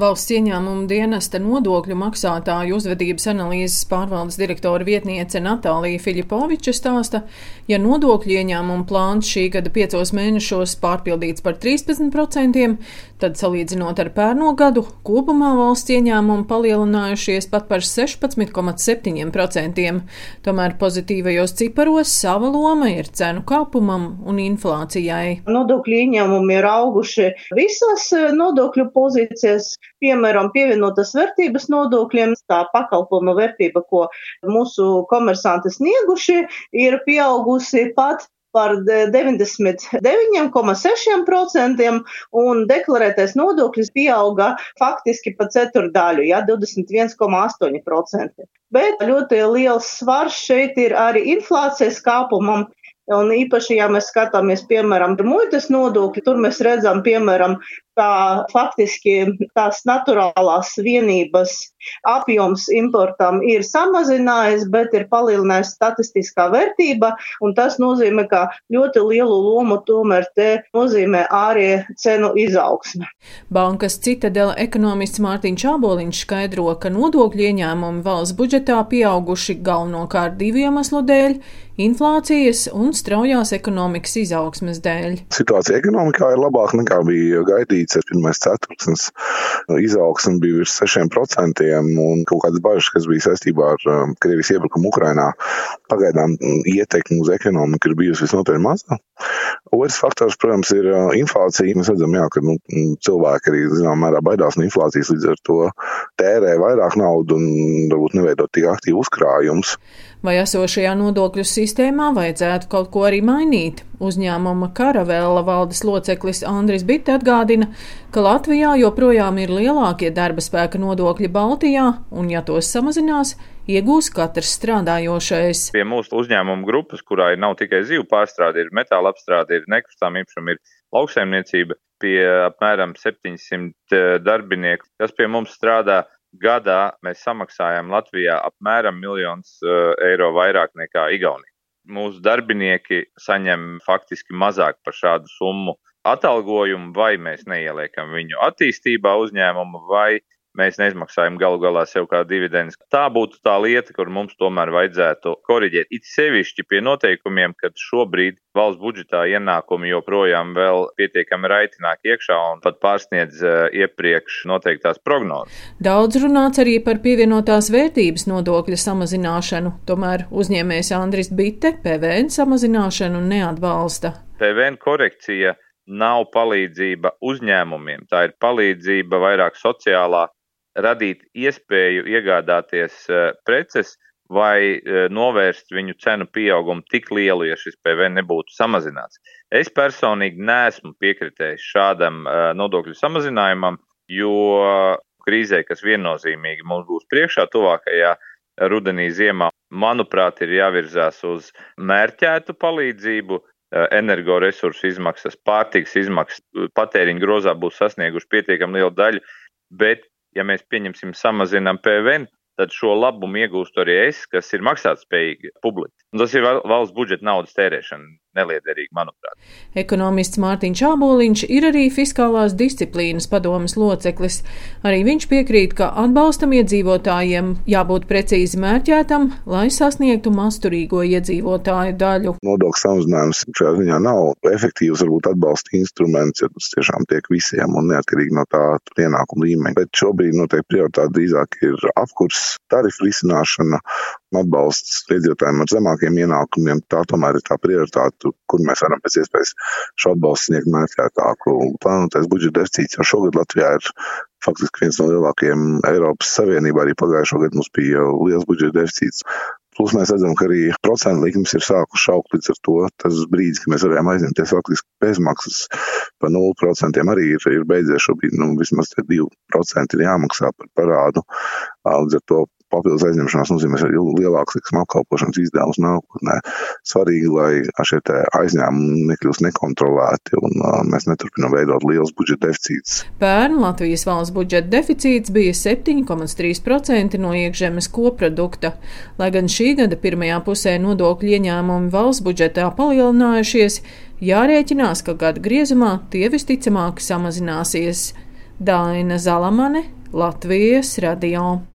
Valsts ieņēmuma dienesta nodokļu maksātāju uzvedības analīzes pārvaldes direktora vietniece Natālija Filipoviča stāsta, ja nodokļu ieņēmuma plāns šī gada piecos mēnešos pārpildīts par 13%, tad salīdzinot ar pērno gadu, kopumā valsts ieņēmumi palielinājušies pat par 16,7%. Tomēr pozitīvajos ciparos sava loma ir cenu kāpumam un inflācijai. Nodokļu ieņēmumi ir auguši visās eh, nodokļu pozīcijās piemēram, pievienotas vērtības nodokļiem, tā pakalpojuma vērtība, ko mūsu komersanti snieguši, ir pieaugusi pat par 99,6% un deklarētais nodoklis pieauga faktiski pa ceturdaļu, ja 21,8%. Bet ļoti liels svars šeit ir arī inflācijas kāpumam, Un īpaši, ja mēs skatāmies, piemēram, muitas nodokļi, tur mēs redzam, piemēram, kā faktiski tās naturālās vienības apjoms importam ir samazinājies, bet ir palielinājies statistiskā vērtība, un tas nozīmē, ka ļoti lielu lomu tomēr te nozīmē ārējie cenu izaugsme. Bankas citadela ekonomists Mārtiņš Čāboliņš skaidro, ka nodokļu ieņēmumi valsts budžetā pieauguši galvenokārt divu iemeslu dēļ inflācijas un straujās ekonomikas izaugsmes dēļ. Situācija ekonomikā ir labāka nekā bija gaidīts. Pirmais ceturksnis izaugsme bija virs 6%, un kaut kādas bažas, kas bija saistībā ar um, Krievijas iebrukumu Ukrainā, pagaidām mm, ietekme uz ekonomiku ir bijusi visnotaļ maza. Otrs faktors, protams, ir uh, inflācija. Mēs redzam, jā, ka nu, mm, cilvēki arī zināmā mērā baidās no inflācijas, līdz ar to tērē vairāk naudu un varbūt neveido tik aktīvu uzkrājumus. Vai esošajā nodokļu sistēmā vajadzētu kaut ko arī mainīt? Uzņēmuma Karavēla valdes loceklis Andris Bitte atgādina, ka Latvijā joprojām ir lielākie darba spēka nodokļi Baltijā, un ja tos samazinās, iegūs katrs strādājošais. Pie mūsu uzņēmuma grupas, kurā ir nav tikai zīvu pārstrāde, ir metāla apstrāde, ir nekustām īpašumi, ir lauksaimniecība, pie apmēram 700 eh, darbinieku, kas pie mums strādā gadā mēs samaksājam Latvijā apmēram miljonus uh, eiro vairāk nekā Igaunija. Mūsu darbinieki saņem faktiski mazāk par šādu summu atalgojumu, vai mēs neieliekam viņu attīstībā uzņēmumu, vai mēs neizmaksājam galu galā sev kā dividendus. Tā būtu tā lieta, kur mums tomēr vajadzētu koriģēt. It sevišķi pie noteikumiem, kad šobrīd valsts budžetā ienākumi joprojām vēl pietiekami raitināk iekšā un pat pārsniedz uh, iepriekš noteiktās prognozes. Daudz runāts arī par pievienotās vērtības nodokļa samazināšanu, tomēr uzņēmējs Andris Bitte PVN samazināšanu neatbalsta. PVN korekcija nav palīdzība uzņēmumiem, tā ir palīdzība vairāk sociālā radīt iespēju iegādāties eh, preces vai eh, novērst viņu cenu pieaugumu tik lielu, ja šis PVN nebūtu samazināts. Es personīgi neesmu piekritējis šādam eh, nodokļu samazinājumam, jo krīzē, kas viennozīmīgi mums būs priekšā tuvākajā rudenī, ziemā, manuprāt, ir jāvirzās uz mērķētu palīdzību, energoresursu izmaksas, pārtiks izmaksas, patēriņa grozā būs sasnieguši pietiekami lielu daļu, bet ja mēs pieņemsim samazinām PVN, tad šo labumu iegūstu arī es, kas ir maksātspējīgi publiski. Tas ir valsts budžeta naudas tērēšana neliederīgi, manuprāt. Ekonomists Mārtiņš Āboliņš ir arī fiskālās disciplīnas padomas loceklis. Arī viņš piekrīt, ka atbalstam iedzīvotājiem jābūt precīzi mērķētam, lai sasniegtu masturīgo iedzīvotāju daļu. Nodokļu samazinājums šajā ziņā nav efektīvs, varbūt atbalsta instruments, ja tas tiešām tiek visiem un neatkarīgi no tā ienākuma līmeņa. Bet šobrīd noteikti prioritāte drīzāk ir apkurs, tarifu risināšana atbalsts iedzīvotājiem ar zemākiem ienākumiem. Tā tomēr ir tā prioritāte, kur mēs varam pēc iespējas šo atbalstu sniegt mērķētāku. Plānotais budžeta deficīts jau šogad Latvijā ir faktiski viens no lielākajiem Eiropas Savienībā. Arī pagājušā gada mums bija liels budžeta deficīts. Plus mēs redzam, ka arī procentu likmes ir sākušas augt līdz ar to. Tas brīdis, kad mēs varējām aizņemties faktiski bezmaksas par 0% arī ir, ir beidzies šobrīd. Nu, vismaz 2% ir jāmaksā par parādu. Līdz ar to papildus aizņemšanās nozīmēs arī lielāks likuma apkalpošanas izdevums nākotnē. Svarīgi, lai šie aizņēmumi nekļūst nekontrolēti un uh, mēs neturpinām veidot liels budžeta deficīts. Pērn Latvijas valsts budžeta deficīts bija 7,3% no iekšzemes koprodukta, lai gan šī gada pirmajā pusē nodokļu ieņēmumi valsts budžetā palielinājušies, jārēķinās, ka gada griezumā tie visticamāk samazināsies. Daina Zalamane, Latvijas radio.